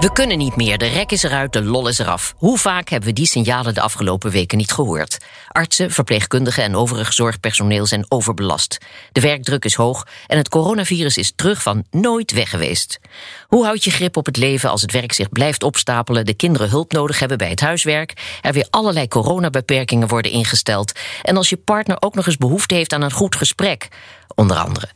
We kunnen niet meer, de rek is eruit, de lol is eraf. Hoe vaak hebben we die signalen de afgelopen weken niet gehoord? Artsen, verpleegkundigen en overig zorgpersoneel zijn overbelast. De werkdruk is hoog en het coronavirus is terug van nooit weg geweest. Hoe houd je grip op het leven als het werk zich blijft opstapelen, de kinderen hulp nodig hebben bij het huiswerk, er weer allerlei coronabeperkingen worden ingesteld en als je partner ook nog eens behoefte heeft aan een goed gesprek? Onder andere.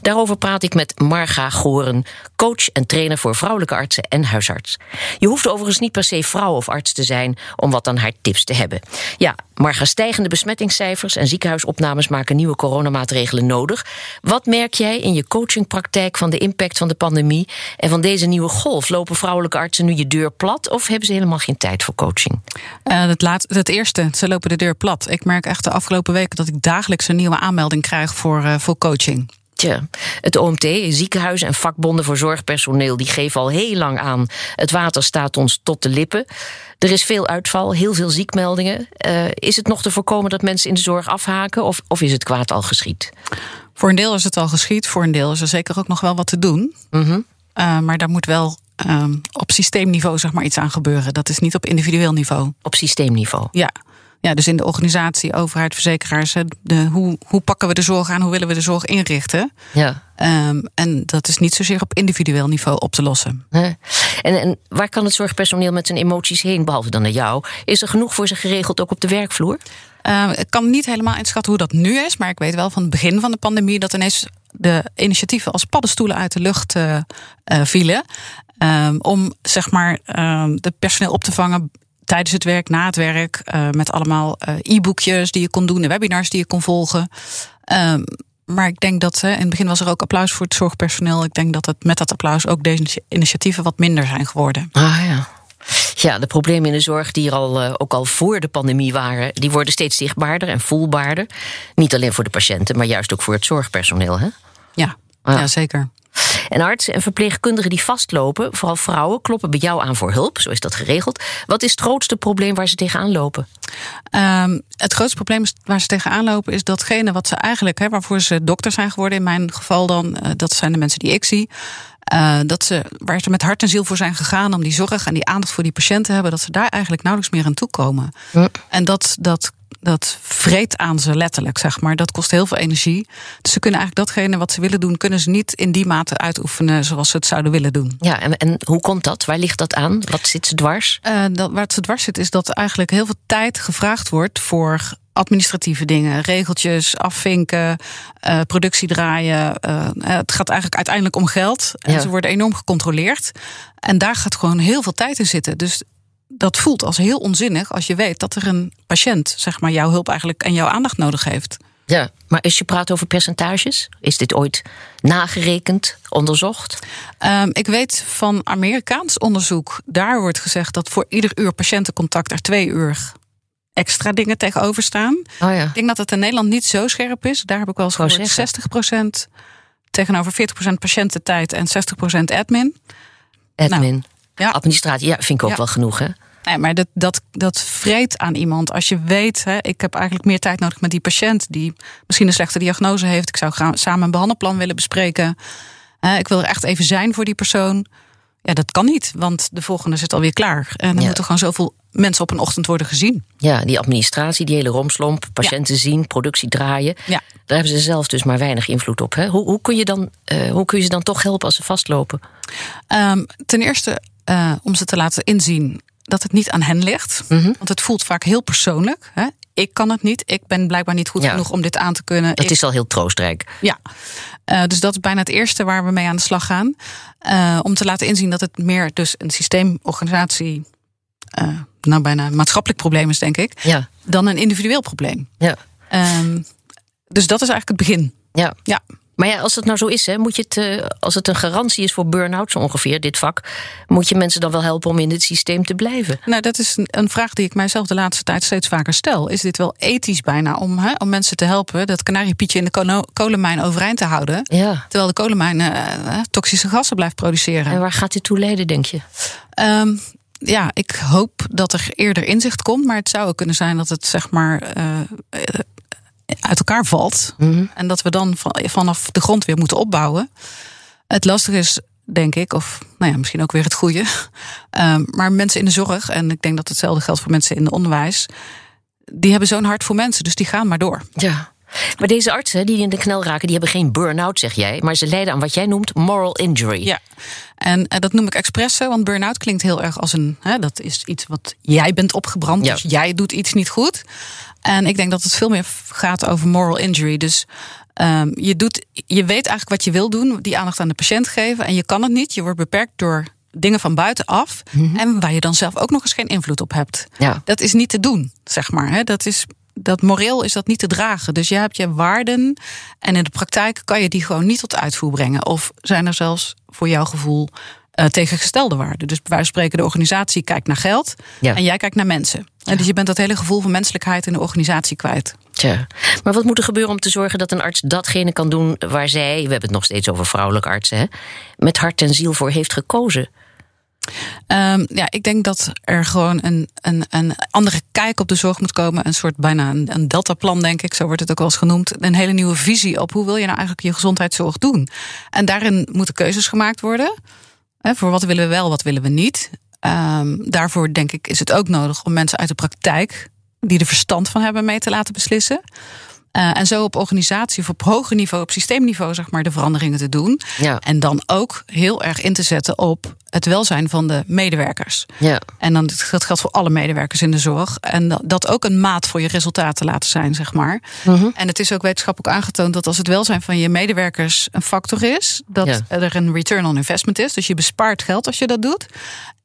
Daarover praat ik met Marga Goren, coach en trainer voor vrouwelijke artsen en huisarts. Je hoeft overigens niet per se vrouw of arts te zijn om wat aan haar tips te hebben. Ja, Marga, stijgende besmettingscijfers en ziekenhuisopnames maken nieuwe coronamaatregelen nodig. Wat merk jij in je coachingpraktijk van de impact van de pandemie en van deze nieuwe golf? Lopen vrouwelijke artsen nu je deur plat of hebben ze helemaal geen tijd voor coaching? Uh, het, laatste, het eerste, ze lopen de deur plat. Ik merk echt de afgelopen weken dat ik dagelijks een nieuwe aanmelding krijg voor, uh, voor coaching. Het OMT, ziekenhuizen en vakbonden voor zorgpersoneel, die geven al heel lang aan. Het water staat ons tot de lippen. Er is veel uitval, heel veel ziekmeldingen. Uh, is het nog te voorkomen dat mensen in de zorg afhaken of, of is het kwaad al geschied? Voor een deel is het al geschied, voor een deel is er zeker ook nog wel wat te doen. Mm -hmm. uh, maar daar moet wel um, op systeemniveau zeg maar, iets aan gebeuren. Dat is niet op individueel niveau. Op systeemniveau? Ja. Ja, dus in de organisatie, overheid, verzekeraars. De, hoe, hoe pakken we de zorg aan? Hoe willen we de zorg inrichten? Ja. Um, en dat is niet zozeer op individueel niveau op te lossen. En, en waar kan het zorgpersoneel met zijn emoties heen, behalve dan naar jou? Is er genoeg voor ze geregeld ook op de werkvloer? Uh, ik kan niet helemaal inschatten hoe dat nu is. Maar ik weet wel van het begin van de pandemie dat ineens de initiatieven als paddenstoelen uit de lucht uh, uh, vielen. Um, om zeg maar um, de personeel op te vangen tijdens het werk, na het werk. Uh, met allemaal uh, e-boekjes die je kon doen, de webinars die je kon volgen. Um, maar ik denk dat, in het begin was er ook applaus voor het zorgpersoneel. Ik denk dat het met dat applaus ook deze initiatieven wat minder zijn geworden. Ah ja. Ja, de problemen in de zorg die er al, uh, ook al voor de pandemie waren, die worden steeds zichtbaarder en voelbaarder. Niet alleen voor de patiënten, maar juist ook voor het zorgpersoneel. Hè? Ja, ah. ja, zeker. En artsen en verpleegkundigen die vastlopen, vooral vrouwen, kloppen bij jou aan voor hulp. Zo is dat geregeld. Wat is het grootste probleem waar ze tegenaan lopen? Um, het grootste probleem waar ze tegenaan lopen is datgene wat ze eigenlijk, hè, waarvoor ze dokter zijn geworden, in mijn geval dan, uh, dat zijn de mensen die ik zie. Uh, dat ze, waar ze met hart en ziel voor zijn gegaan om die zorg en die aandacht voor die patiënten te hebben, dat ze daar eigenlijk nauwelijks meer aan toekomen. Ja. En dat, dat dat vreet aan ze letterlijk, zeg maar. Dat kost heel veel energie. Dus ze kunnen eigenlijk datgene wat ze willen doen, kunnen ze niet in die mate uitoefenen zoals ze het zouden willen doen. Ja, en, en hoe komt dat? Waar ligt dat aan? Wat zit ze dwars? Uh, dat, waar het ze dwars zit, is dat eigenlijk heel veel tijd gevraagd wordt voor administratieve dingen, regeltjes, afvinken, uh, productie draaien. Uh, het gaat eigenlijk uiteindelijk om geld. En ja. ze worden enorm gecontroleerd. En daar gaat gewoon heel veel tijd in zitten. Dus dat voelt als heel onzinnig als je weet dat er een patiënt, zeg maar, jouw hulp eigenlijk en jouw aandacht nodig heeft. Ja, maar als je praat over percentages, is dit ooit nagerekend, onderzocht? Um, ik weet van Amerikaans onderzoek, daar wordt gezegd dat voor ieder uur patiëntencontact er twee uur extra dingen tegenover staan. Oh ja. Ik denk dat het in Nederland niet zo scherp is. Daar heb ik wel eens gehoord 60% tegenover 40% patiëntentijd en 60% admin. Admin. Nou, ja. Administratie, ja, vind ik ook ja. wel genoeg, hè? Nee, maar dat, dat, dat vreet aan iemand. Als je weet, hè, ik heb eigenlijk meer tijd nodig met die patiënt die misschien een slechte diagnose heeft. Ik zou graag samen een behandelplan willen bespreken. Uh, ik wil er echt even zijn voor die persoon. Ja, dat kan niet, want de volgende zit alweer klaar. En dan ja. moeten gewoon zoveel mensen op een ochtend worden gezien. Ja, die administratie, die hele romslomp, patiënten ja. zien, productie draaien. Ja. Daar hebben ze zelf dus maar weinig invloed op. Hè? Hoe, hoe, kun je dan, uh, hoe kun je ze dan toch helpen als ze vastlopen? Um, ten eerste uh, om ze te laten inzien dat het niet aan hen ligt. Mhm. Mm -hmm. Want het voelt vaak heel persoonlijk. Hè? Ik kan het niet. Ik ben blijkbaar niet goed ja. genoeg om dit aan te kunnen. Het ik... is al heel troostrijk. Ja, uh, dus dat is bijna het eerste waar we mee aan de slag gaan. Uh, om te laten inzien dat het meer dus een systeemorganisatie. Uh, nou, bijna een maatschappelijk probleem is, denk ik. Ja. Dan een individueel probleem. Ja. Um, dus dat is eigenlijk het begin. Ja. ja. Maar ja, als het nou zo is, hè, moet je het, eh, als het een garantie is voor burn-out, zo ongeveer, dit vak, moet je mensen dan wel helpen om in dit systeem te blijven? Nou, dat is een, vraag die ik mijzelf de laatste tijd steeds vaker stel. Is dit wel ethisch bijna om, hè, om mensen te helpen dat kanariepietje in de kolenmijn overeind te houden? Ja. Terwijl de kolenmijn eh, eh, toxische gassen blijft produceren. En waar gaat dit toe leiden, denk je? Ehm, ja, ik hoop dat er eerder inzicht komt. Maar het zou ook kunnen zijn dat het zeg maar eh, uit elkaar valt. En dat we dan van- vanaf de grond weer moeten opbouwen. Het lastige is, denk ik, of nou ja, misschien ook weer het goede. Ehm, maar mensen in de zorg, en ik denk dat hetzelfde geldt voor mensen in het onderwijs. Die hebben zo'n hart voor mensen, dus die gaan maar door. Ja. Maar deze artsen die in de knel raken, die hebben geen burn-out, zeg jij. Maar ze lijden aan wat jij noemt moral injury. Ja, en, eh, dat noem ik expres want burn-out klinkt heel erg als een... Hè, dat is iets wat jij bent opgebrand, Ja. dus jij doet iets niet goed. En ik denk dat het veel meer gaat over moral injury. Dus ehm, je, doet, je weet eigenlijk wat je wil doen, die aandacht aan de patiënt geven... en je kan het niet, je wordt beperkt door dingen van buitenaf... en waar je dan zelf ook nog eens geen invloed op hebt. Ja. Dat is niet te doen, zeg maar. Hè. Dat is... Dat moreel is dat niet te dragen. Dus je hebt je waarden. En in de praktijk kan je die gewoon niet tot uitvoer brengen. Of zijn er zelfs voor jouw gevoel eh, tegengestelde waarden. Dus bij wijze van spreken, de organisatie kijkt naar geld. Ja. En jij kijkt naar mensen. En dus je bent dat hele gevoel van menselijkheid in de organisatie kwijt. Tja. Maar wat moet er gebeuren om te zorgen dat een arts datgene kan doen waar zij, we hebben het nog steeds over vrouwelijke artsen, hè, met hart en ziel voor heeft gekozen? Ehm, ja, ik denk dat er gewoon een, een, een andere kijk op de zorg moet komen. Een soort bijna een, een deltaplan, denk ik. Zo wordt het ook wel eens genoemd. Een hele nieuwe visie op hoe wil je nou eigenlijk je gezondheidszorg doen. En daarin moeten keuzes gemaakt worden. Hè, voor wat willen we wel, wat willen we niet. Ehm, daarvoor denk ik is het ook nodig om mensen uit de praktijk... die er verstand van hebben mee te laten beslissen. Eh, en zo op organisatie of op hoger niveau, op systeemniveau, zeg maar, de veranderingen te doen. Ja. En dan ook heel erg in te zetten op het welzijn van de medewerkers. Ja. En dan, dat geldt voor alle medewerkers in de zorg. En dat, ook een maat voor je resultaten laten zijn, zeg maar. Mhm. En het is ook wetenschappelijk aangetoond dat als het welzijn van je medewerkers een factor is, dat Ja. er een return on investment is. Dus je bespaart geld als je dat doet.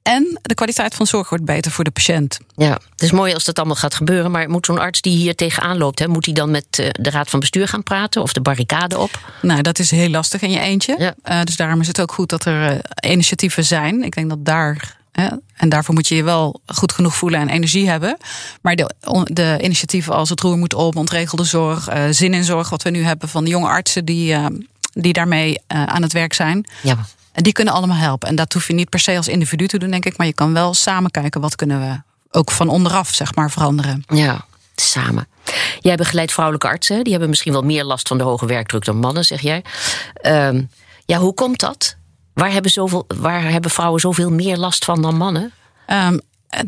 En de kwaliteit van zorg wordt beter voor de patiënt. Ja, het is mooi als dat allemaal gaat gebeuren. Maar moet zo'n arts die hier tegenaan loopt, hè, moet hij dan met eh, de raad van bestuur gaan praten of de barricade op? Nou, dat is heel lastig in je eentje. Ja. Eh, dus daarom is het ook goed dat er eh, initiatieven zijn. Ik denk dat daar. hè, en daarvoor moet je je wel goed genoeg voelen en energie hebben. Maar de, de initiatieven als het roer moet op, ontregelde zorg, eh, zin in zorg, wat we nu hebben van de jonge artsen die, eh, die daarmee eh, aan het werk zijn. Ja. En die kunnen allemaal helpen. En dat hoef je niet per se als individu te doen, denk ik. Maar je kan wel samen kijken wat kunnen we ook van onderaf, zeg maar, veranderen. Ja, samen. Jij begeleidt vrouwelijke artsen. Die hebben misschien wel meer last van de hoge werkdruk dan mannen, zeg jij. Ehm, ja, hoe komt dat? Waar hebben, zoveel, waar hebben vrouwen zoveel meer last van dan mannen? Ehm,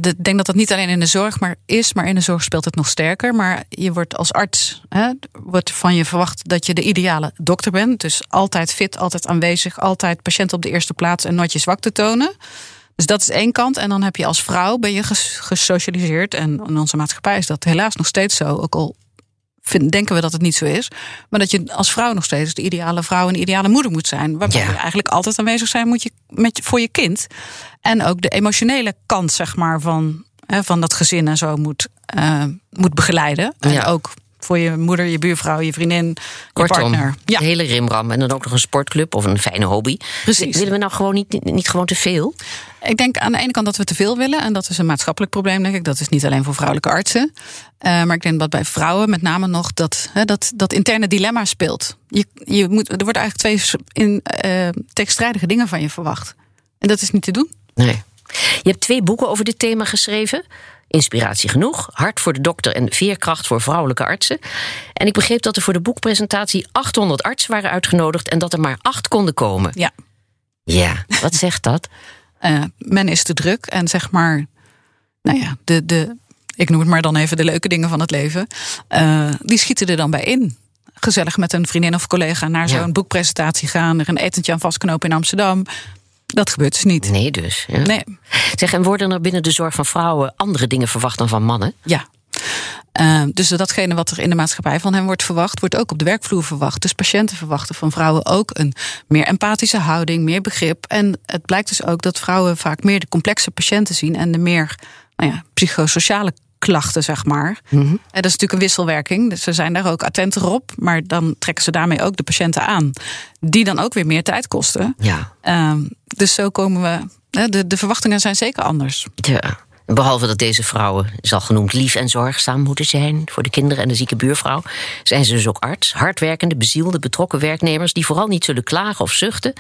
Ik denk dat dat niet alleen in de zorg maar is, maar in de zorg speelt het nog sterker. Maar je wordt als arts, hè, wordt van je verwacht dat je de ideale dokter bent. Dus altijd fit, altijd aanwezig, altijd patiënt op de eerste plaats en nooit je zwakte tonen. Dus dat is één kant. En dan heb je als vrouw ben je ges- gesocialiseerd. En in onze maatschappij is dat helaas nog steeds zo. Ook al vind- denken we dat het niet zo is. Maar dat je als vrouw nog steeds de ideale vrouw en de ideale moeder moet zijn. Waarbij Ja. je eigenlijk altijd aanwezig zijn moet je, met, voor je kind. En ook de emotionele kant zeg maar, van, hè, van dat gezin en zo moet, eh, moet begeleiden. En Ja. ook voor je moeder, je buurvrouw, je vriendin, je Kortom, partner. Ja, de hele rimram. En dan ook nog een sportclub of een fijne hobby. Precies. Willen we nou gewoon niet, niet gewoon te veel? Ik denk aan de ene kant dat we te veel willen. En dat is een maatschappelijk probleem, denk ik. Dat is niet alleen voor vrouwelijke artsen. Eh, maar ik denk dat bij vrouwen met name nog dat, hè, dat, dat interne dilemma speelt. Je, je moet, er worden eigenlijk twee in, eh, tegenstrijdige dingen van je verwacht. En dat is niet te doen. Nee. Je hebt twee boeken over dit thema geschreven. Inspiratie genoeg, Hart voor de dokter en Veerkracht voor vrouwelijke artsen. En ik begreep dat er voor de boekpresentatie 800 artsen waren uitgenodigd en dat er maar acht konden komen. Ja. Ja, wat zegt dat? Eh, men is te druk en zeg maar, nou ja, de, de, ik noem het maar dan even de leuke dingen van het leven. eh, die schieten er dan bij in. Gezellig met een vriendin of collega naar Ja. zo'n boekpresentatie gaan, er een etentje aan vastknopen in Amsterdam. Dat gebeurt dus niet. Nee, dus. Ja. Nee, Zeg, en worden er binnen de zorg van vrouwen andere dingen verwacht dan van mannen? ja. Eh, dus datgene wat er in de maatschappij van hen wordt verwacht, wordt ook op de werkvloer verwacht. Dus patiënten verwachten van vrouwen ook een meer empathische houding, meer begrip. En het blijkt dus ook dat vrouwen vaak meer de complexe patiënten zien en de meer nou ja, psychosociale klachten, zeg maar. En dat is natuurlijk een wisselwerking. Dus ze zijn daar ook attenter op. Maar dan trekken ze daarmee ook de patiënten aan. Die dan ook weer meer tijd kosten. Ja. Ehm, dus zo komen we. De, de verwachtingen zijn zeker anders. ja. Behalve dat deze vrouwen, is al genoemd, lief en zorgzaam moeten zijn voor de kinderen en de zieke buurvrouw, zijn ze dus ook arts. Hardwerkende, bezielde, betrokken werknemers die vooral niet zullen klagen of zuchten.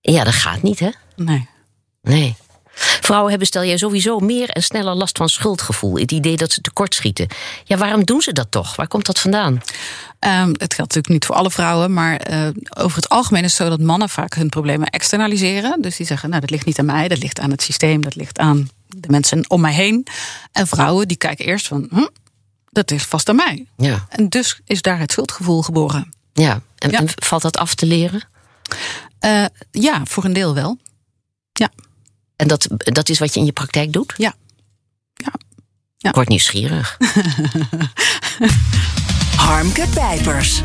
Ja, dat gaat niet, hè? Nee. Nee. Vrouwen hebben, stel jij, sowieso meer en sneller last van schuldgevoel. Het idee dat ze tekortschieten. Ja, waarom doen ze dat toch? Waar komt dat vandaan? Ehm, het geldt natuurlijk niet voor alle vrouwen, maar eh, over het algemeen is het zo dat mannen vaak hun problemen externaliseren. Dus die zeggen, nou, dat ligt niet aan mij, dat ligt aan het systeem, dat ligt aan de mensen om mij heen. En vrouwen die kijken eerst van, hm, dat ligt vast aan mij. Ja. En dus is daar het schuldgevoel geboren. Ja. En, Ja. en valt dat af te leren? Eh, ja, voor een deel wel. Ja, En dat, dat is wat je in je praktijk doet? ja. Ja. Ik word nieuwsgierig. Harmke Pijpers.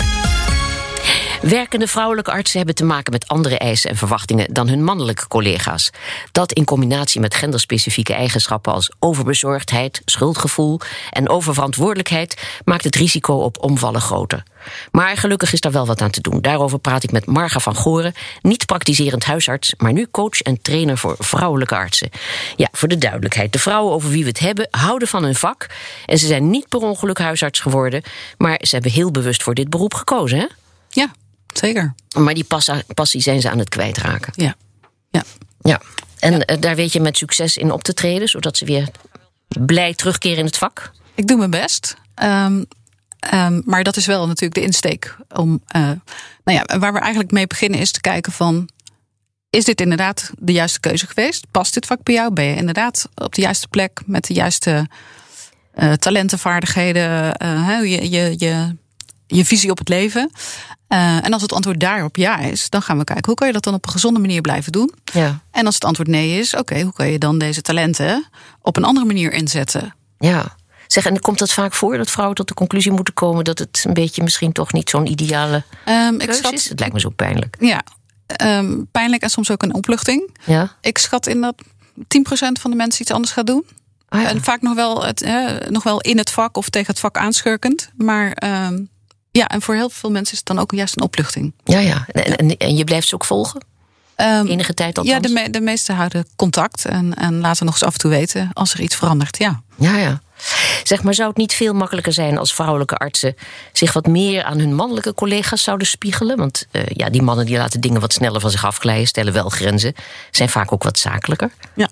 Werkende vrouwelijke artsen hebben te maken met andere eisen en verwachtingen dan hun mannelijke collega's. Dat in combinatie met genderspecifieke eigenschappen als overbezorgdheid, schuldgevoel en oververantwoordelijkheid maakt het risico op omvallen groter. Maar gelukkig is daar wel wat aan te doen. Daarover praat ik met Marga van Goren, niet praktiserend huisarts, maar nu coach en trainer voor vrouwelijke artsen. Ja, voor de duidelijkheid: de vrouwen over wie we het hebben houden van hun vak en ze zijn niet per ongeluk huisarts geworden, maar ze hebben heel bewust voor dit beroep gekozen, hè? Ja, zeker. Maar die passie zijn ze aan het kwijtraken. Ja. Ja. Ja. En eh, daar weet je met succes in op te treden, zodat ze weer blij terugkeren in het vak. Ik doe mijn best. Ehm, ehm, maar dat is wel natuurlijk de insteek. Om, eh, nou ja, waar we eigenlijk mee beginnen is te kijken van... is dit inderdaad de juiste keuze geweest? Past dit vak bij jou? Ben je inderdaad op de juiste plek... met de juiste eh, talenten, vaardigheden, eh, je, je, je, je visie op het leven? En als het antwoord daarop ja is, dan gaan we kijken... hoe kan je dat dan op een gezonde manier blijven doen? Ja. En als het antwoord nee is, oké, hoe kan je dan deze talenten... op een andere manier inzetten? ja. Zeg, en komt dat vaak voor dat vrouwen tot de conclusie moeten komen dat het een beetje misschien toch niet zo'n ideale ik keuze schat, is? Het lijkt me zo pijnlijk. Ja, ehm, pijnlijk en soms ook een opluchting. Ja. Ik schat in dat 10% van de mensen iets anders gaat doen. Ah, ja. En vaak nog wel, het, eh, nog wel in het vak of tegen het vak aanschurkend. Maar ehm, ja, en voor heel veel mensen is het dan ook juist een opluchting. ja, ja. En, en, en je blijft ze ook volgen? Enige tijd althans? ja, de, me- de meesten houden contact en, en laten nog eens af en toe weten als er iets verandert. Ja. Ja, ja. Zeg maar, zou het niet veel makkelijker zijn als vrouwelijke artsen zich wat meer aan hun mannelijke collega's zouden spiegelen? Want eh, ja, die mannen die laten dingen wat sneller van zich afglijden, stellen wel grenzen, zijn vaak ook wat zakelijker. Ja,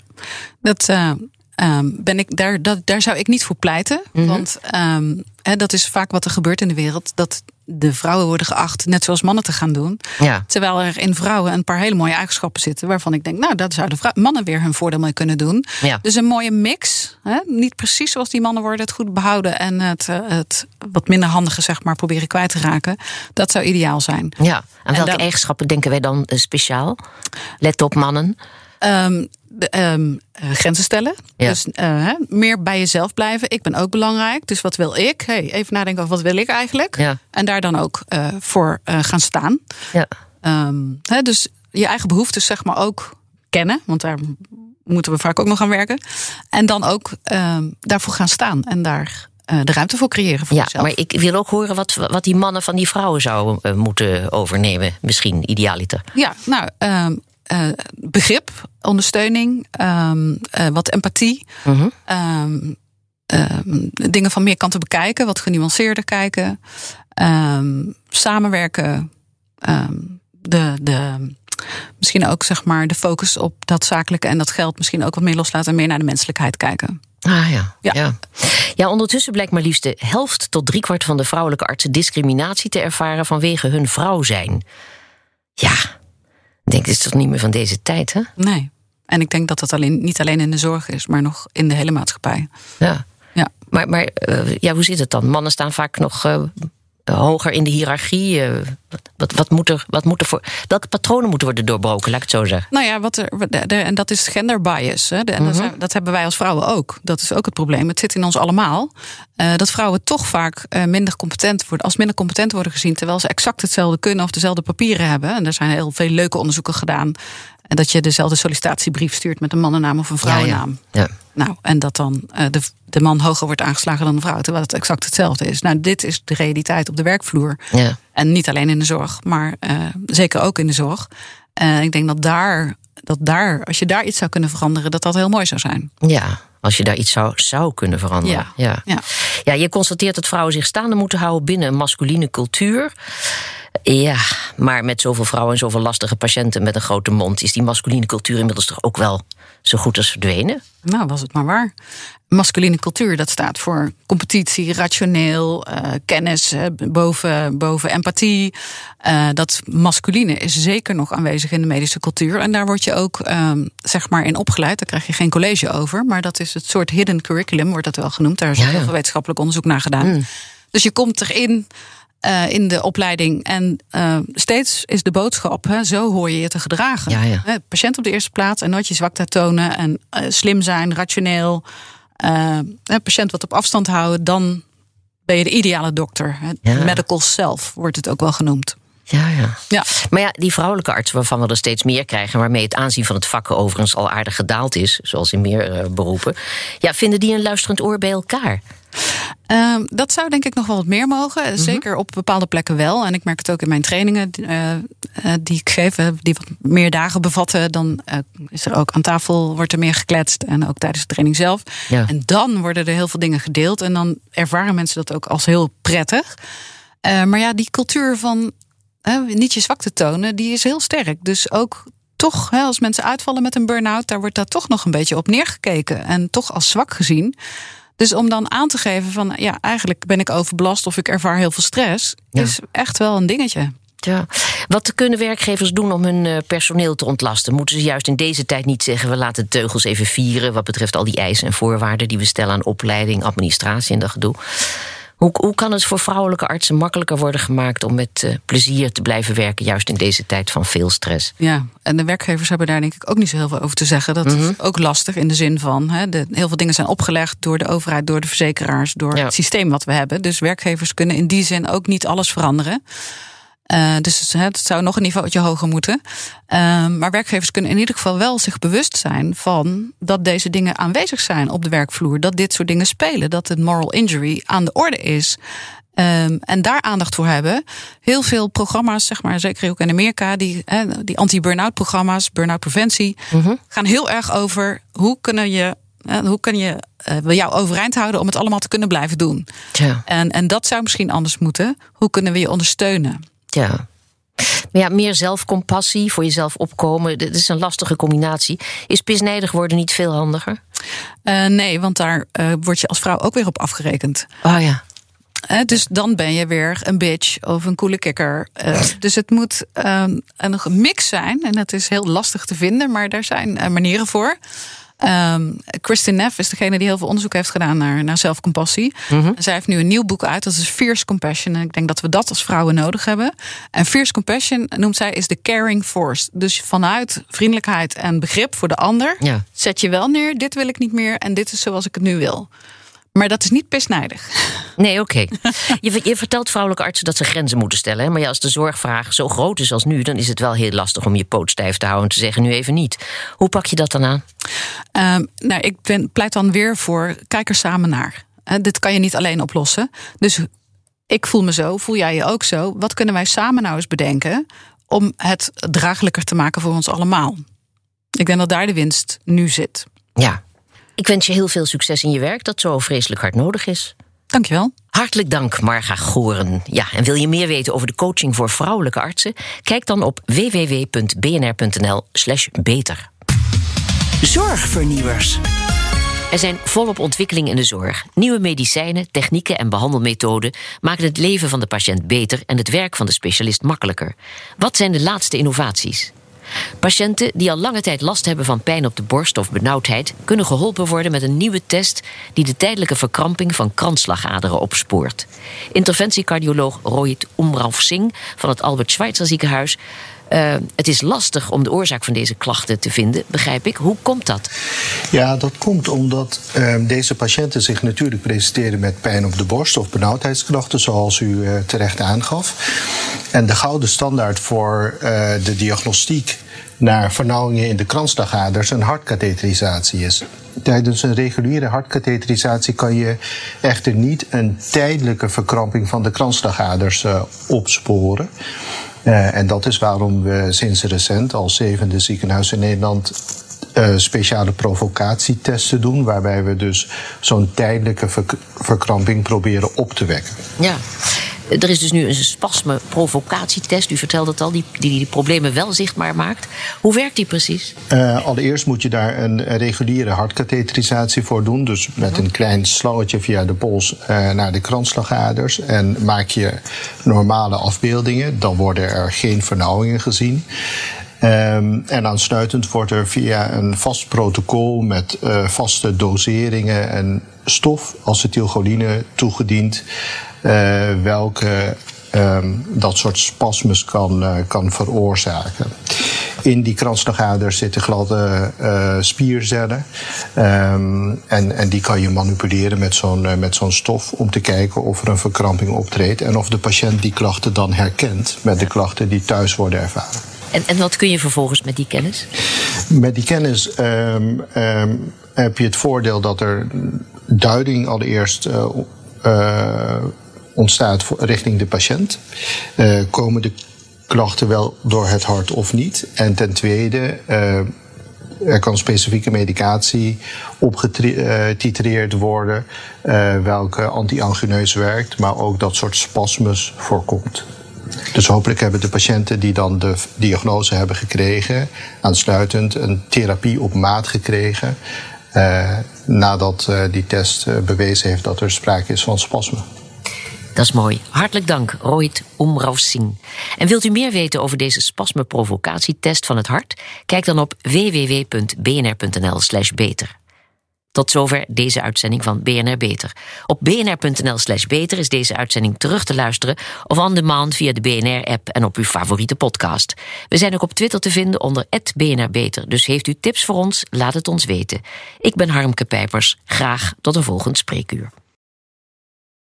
dat eh, ehm, ben ik daar, dat, daar zou ik niet voor pleiten. Want ehm, dat is vaak wat er gebeurt in de wereld. Dat de vrouwen worden geacht net zoals mannen te gaan doen. Ja. Terwijl er in vrouwen een paar hele mooie eigenschappen zitten. Waarvan ik denk, nou, daar zouden mannen weer hun voordeel mee kunnen doen. Ja. Dus een mooie mix. Hè? Niet precies zoals die mannen worden. Het goed behouden en het, eh, het wat minder handige, zeg maar, proberen kwijt te raken. Dat zou ideaal zijn. Ja. Aan welke eigenschappen denken wij dan eh, speciaal? Let op mannen. Ehm, de, ehm, eh, grenzen stellen. Ja. Dus eh, meer bij jezelf blijven. Ik ben ook belangrijk. Dus wat wil ik? Hey, even nadenken over wat wil ik eigenlijk? Ja. En daar dan ook eh, voor gaan staan. Ja. Ehm, dus je eigen behoeftes zeg maar ook kennen. Want daar moeten we vaak ook nog aan werken. En dan ook ehm, daarvoor gaan staan. En daar de ruimte voor creëren voor Ja, jezelf. maar ik wil ook horen wat, wat die mannen van die vrouwen zouden moeten overnemen. Misschien, idealiter. Ja, nou, eh, begrip, ondersteuning, ehm, eh, wat empathie. Mhm. Ehm, ehm, dingen van meer kanten bekijken, wat genuanceerder kijken. Ehm, samenwerken. ehm, de, de, misschien ook zeg maar de focus op dat zakelijke en dat geld misschien ook wat meer loslaten en meer naar de menselijkheid kijken. Ah ja. Ja. ja. Ja, ondertussen blijkt maar liefst de helft tot driekwart van de vrouwelijke artsen discriminatie te ervaren vanwege hun vrouw zijn. Ja, ik denk, dit is toch niet meer van deze tijd, hè? Nee. En ik denk dat dat alleen, niet alleen in de zorg is, maar nog in de hele maatschappij. Ja. Ja. Maar, maar eh, ja, hoe zit het dan? Mannen staan vaak nog eh, hoger in de hiërarchie. eh, wat, wat, moet er, wat moet er voor. Welke patronen moeten worden doorbroken, laat ik het zo zeggen? Nou ja, wat er, de- de- en dat is gender bias. Hè. De- en dat, zijn- dat hebben wij als vrouwen ook. Dat is ook het probleem. Het zit in ons allemaal. Eh, dat vrouwen toch vaak eh, minder competent worden, als minder competent worden gezien, terwijl ze exact hetzelfde kunnen of dezelfde papieren hebben. En er zijn heel veel leuke onderzoeken gedaan. En dat je dezelfde sollicitatiebrief stuurt met een mannennaam of een vrouwennaam. Ja, ja. Nou, en dat dan uh, de, de man hoger wordt aangeslagen dan de vrouw, terwijl het exact hetzelfde is. Nou, dit is de realiteit op de werkvloer. Ja. En niet alleen in de zorg, maar uh, zeker ook in de zorg. En ik denk dat daar, dat daar, als je daar iets zou kunnen veranderen, dat dat heel mooi zou zijn. Ja, als je daar iets zou, zou kunnen veranderen. Ja. Ja. Ja. Ja, je constateert dat vrouwen zich staande moeten houden binnen een masculine cultuur. Ja, maar met zoveel vrouwen en zoveel lastige patiënten met een grote mond, is die masculine cultuur inmiddels toch ook wel zo goed als verdwenen? Nou, was het maar waar. Masculine cultuur, dat staat voor competitie, rationeel, uh, kennis, uh, boven, boven empathie. Uh, dat masculine is zeker nog aanwezig in de medische cultuur. En daar word je ook um, zeg maar in opgeleid. Daar krijg je geen college over. Maar dat is het soort hidden curriculum, wordt dat wel genoemd. Daar is Ja, ja. heel veel wetenschappelijk onderzoek naar gedaan. Mm. Dus je komt erin uh, in de opleiding. En uh, steeds is de boodschap, hè, zo hoor je je te gedragen. Ja, ja. Hè, patiënt op de eerste plaats en nooit je zwakte tonen. En uh, slim zijn, rationeel. een patiënt wat op afstand houden, dan ben je de ideale dokter. Hè. Ja. Medical self wordt het ook wel genoemd. Ja, ja. Ja. Maar ja, die vrouwelijke artsen waarvan we er steeds meer krijgen, waarmee het aanzien van het vak overigens al aardig gedaald is, zoals in meer uh, beroepen, ja, vinden die een luisterend oor bij elkaar? Uh, dat zou denk ik nog wel wat meer mogen. -hmm. Zeker op bepaalde plekken wel. En ik merk het ook in mijn trainingen uh, uh, die ik geef, die wat meer dagen bevatten. Dan eh, is er ook aan tafel wordt er meer gekletst. En ook tijdens de training zelf. Ja. En dan worden er heel veel dingen gedeeld. En dan ervaren mensen dat ook als heel prettig. Eh, maar ja, die cultuur van niet je zwakte tonen, die is heel sterk. Dus ook toch, als mensen uitvallen met een burn-out, daar wordt daar toch nog een beetje op neergekeken. En toch als zwak gezien. Dus om dan aan te geven van ja, eigenlijk ben ik overbelast of ik ervaar heel veel stress, Ja. is echt wel een dingetje. Ja. Wat kunnen werkgevers doen om hun uh, personeel te ontlasten? Moeten ze juist in deze tijd niet zeggen: we laten de teugels even vieren. wat betreft al die eisen en voorwaarden die we stellen aan opleiding, administratie en dat gedoe? Hoe, hoe kan het voor vrouwelijke artsen makkelijker worden gemaakt om met uh, plezier te blijven werken, juist in deze tijd van veel stress? Ja, en de werkgevers hebben daar denk ik ook niet zo heel veel over te zeggen. Dat Mhm. is ook lastig in de zin van de, heel veel dingen zijn opgelegd door de overheid, door de verzekeraars, door Ja. het systeem wat we hebben. Dus werkgevers kunnen in die zin ook niet alles veranderen. Uh, dus het, zou nog een niveautje hoger moeten. Uh, maar werkgevers kunnen in ieder geval wel zich bewust zijn van dat deze dingen aanwezig zijn op de werkvloer. Dat dit soort dingen spelen. Dat het moral injury aan de orde is. Um, en daar aandacht voor hebben. Heel veel programma's, zeg maar, zeker ook in Amerika, die, eh, die anti-burn-out programma's, burn-out preventie, Mhm. gaan heel erg over hoe kunnen je, eh, hoe kun je uh, jou overeind houden om het allemaal te kunnen blijven doen. Ja. En, en dat zou misschien anders moeten. Hoe kunnen we je ondersteunen? Ja. Maar ja, meer zelfcompassie, voor jezelf opkomen. Dat is een lastige combinatie. Is pisnijdig worden niet veel handiger? Uh, nee, want daar uh, word je als vrouw ook weer op afgerekend. Oh ja. Uh, dus dan ben je weer een bitch of een coole kikker. Dus het moet um, een mix zijn. En dat is heel lastig te vinden, maar daar zijn manieren voor. Um, Kristin Neff is degene die heel veel onderzoek heeft gedaan naar, naar zelfcompassie. Mhm. Mm -hmm. Zij heeft nu een nieuw boek uit, dat is Fierce Compassion. En ik denk dat we dat als vrouwen nodig hebben. En Fierce Compassion noemt zij is de caring force. Dus vanuit vriendelijkheid en begrip voor de ander Ja. zet je wel neer, dit wil ik niet meer en dit is zoals ik het nu wil. Maar dat is niet pisnijdig. Nee, oké. je, je vertelt vrouwelijke artsen dat ze grenzen moeten stellen. Hè? Maar ja, als de zorgvraag zo groot is als nu, dan is het wel heel lastig om je poot stijf te houden en te zeggen nu even niet. Hoe pak je dat dan aan? Um, nou, ik ben, pleit dan weer voor kijk er samen naar. Uh, dit kan je niet alleen oplossen. Dus ik voel me zo, voel jij je ook zo. Wat kunnen wij samen nou eens bedenken om het draaglijker te maken voor ons allemaal? Ik denk dat daar de winst nu zit. Ja. Ik wens je heel veel succes in je werk, dat zo vreselijk hard nodig is. Dankjewel. Hartelijk dank, Marga Goren. Ja, en wil je meer weten over de coaching voor vrouwelijke artsen? Kijk dan op www.bnr.nl/slash beter. Zorgvernieuwers. Er zijn volop ontwikkelingen in de zorg. Nieuwe medicijnen, technieken en behandelmethoden maken het leven van de patiënt beter en het werk van de specialist makkelijker. Wat zijn de laatste innovaties? Patiënten die al lange tijd last hebben van pijn op de borst of benauwdheid, kunnen geholpen worden met een nieuwe test die de tijdelijke verkramping van kransslagaderen opspoort. Interventiecardioloog Rohit Umrav Singh van het Albert Schweitzer ziekenhuis. Uh, het is lastig om de oorzaak van deze klachten te vinden, begrijp ik. Hoe komt dat? Ja, dat komt omdat uh, deze patiënten zich natuurlijk presenteren met pijn op de borst of benauwdheidsklachten, zoals u uh, terecht aangaf. En de gouden standaard voor uh, de diagnostiek naar vernauwingen in de kransslagaders een hartkatheterisatie is. Tijdens een reguliere hartkatheterisatie kan je echter niet een tijdelijke verkramping van de kransslagaders uh, opsporen. Uh, en dat is waarom we sinds recent als zevende ziekenhuis in Nederland uh, speciale provocatietesten doen, waarbij we dus zo'n tijdelijke verkramping proberen op te wekken. Ja. Er is dus nu een spasme-provocatietest. U vertelde het al, die, die die problemen wel zichtbaar maakt. Hoe werkt die precies? Uh, allereerst moet je daar een, reguliere hartkatheterisatie voor doen. Dus met een klein slangetje via de pols uh, naar de kransslagaders. En maak je normale afbeeldingen. Dan worden er geen vernauwingen gezien. Um, en aansluitend wordt er via een vast protocol met uh, vaste doseringen en stof, acetylcholine, toegediend. Uh, welke um, dat soort spasmes kan, uh, kan veroorzaken. In die kransslagaders zitten gladde uh, spiercellen. Um, en, en die kan je manipuleren met zo'n uh, met zo'n stof om te kijken of er een verkramping optreedt en of de patiënt die klachten dan herkent met de klachten die thuis worden ervaren. En, en wat kun je vervolgens met die kennis? Met die kennis um, heb je het voordeel dat er duiding allereerst uh, ontstaat richting de patiënt. Uh, komen de klachten wel door het hart of niet? En ten tweede. Er kan specifieke medicatie opgetitreerd worden, uh, welke anti-angineus werkt, maar ook dat soort spasmes voorkomt. Dus hopelijk hebben de patiënten die dan de diagnose hebben gekregen, aansluitend een therapie op maat gekregen, nadat die test bewezen heeft dat er sprake is van spasme. Dat is mooi. Hartelijk dank, Rohit Omrav Singh. En wilt u meer weten over deze spasme-provocatietest van het hart? Kijk dan op www.bnr.nl/slash beter. Tot zover deze uitzending van BNR Beter. Op bnr.nl/slash beter is deze uitzending terug te luisteren of on demand via de BNR-app en op uw favoriete podcast. We zijn ook op Twitter te vinden onder BNR Beter. Dus heeft u tips voor ons? Laat het ons weten. Ik ben Harmke Pijpers. Graag tot een volgend spreekuur.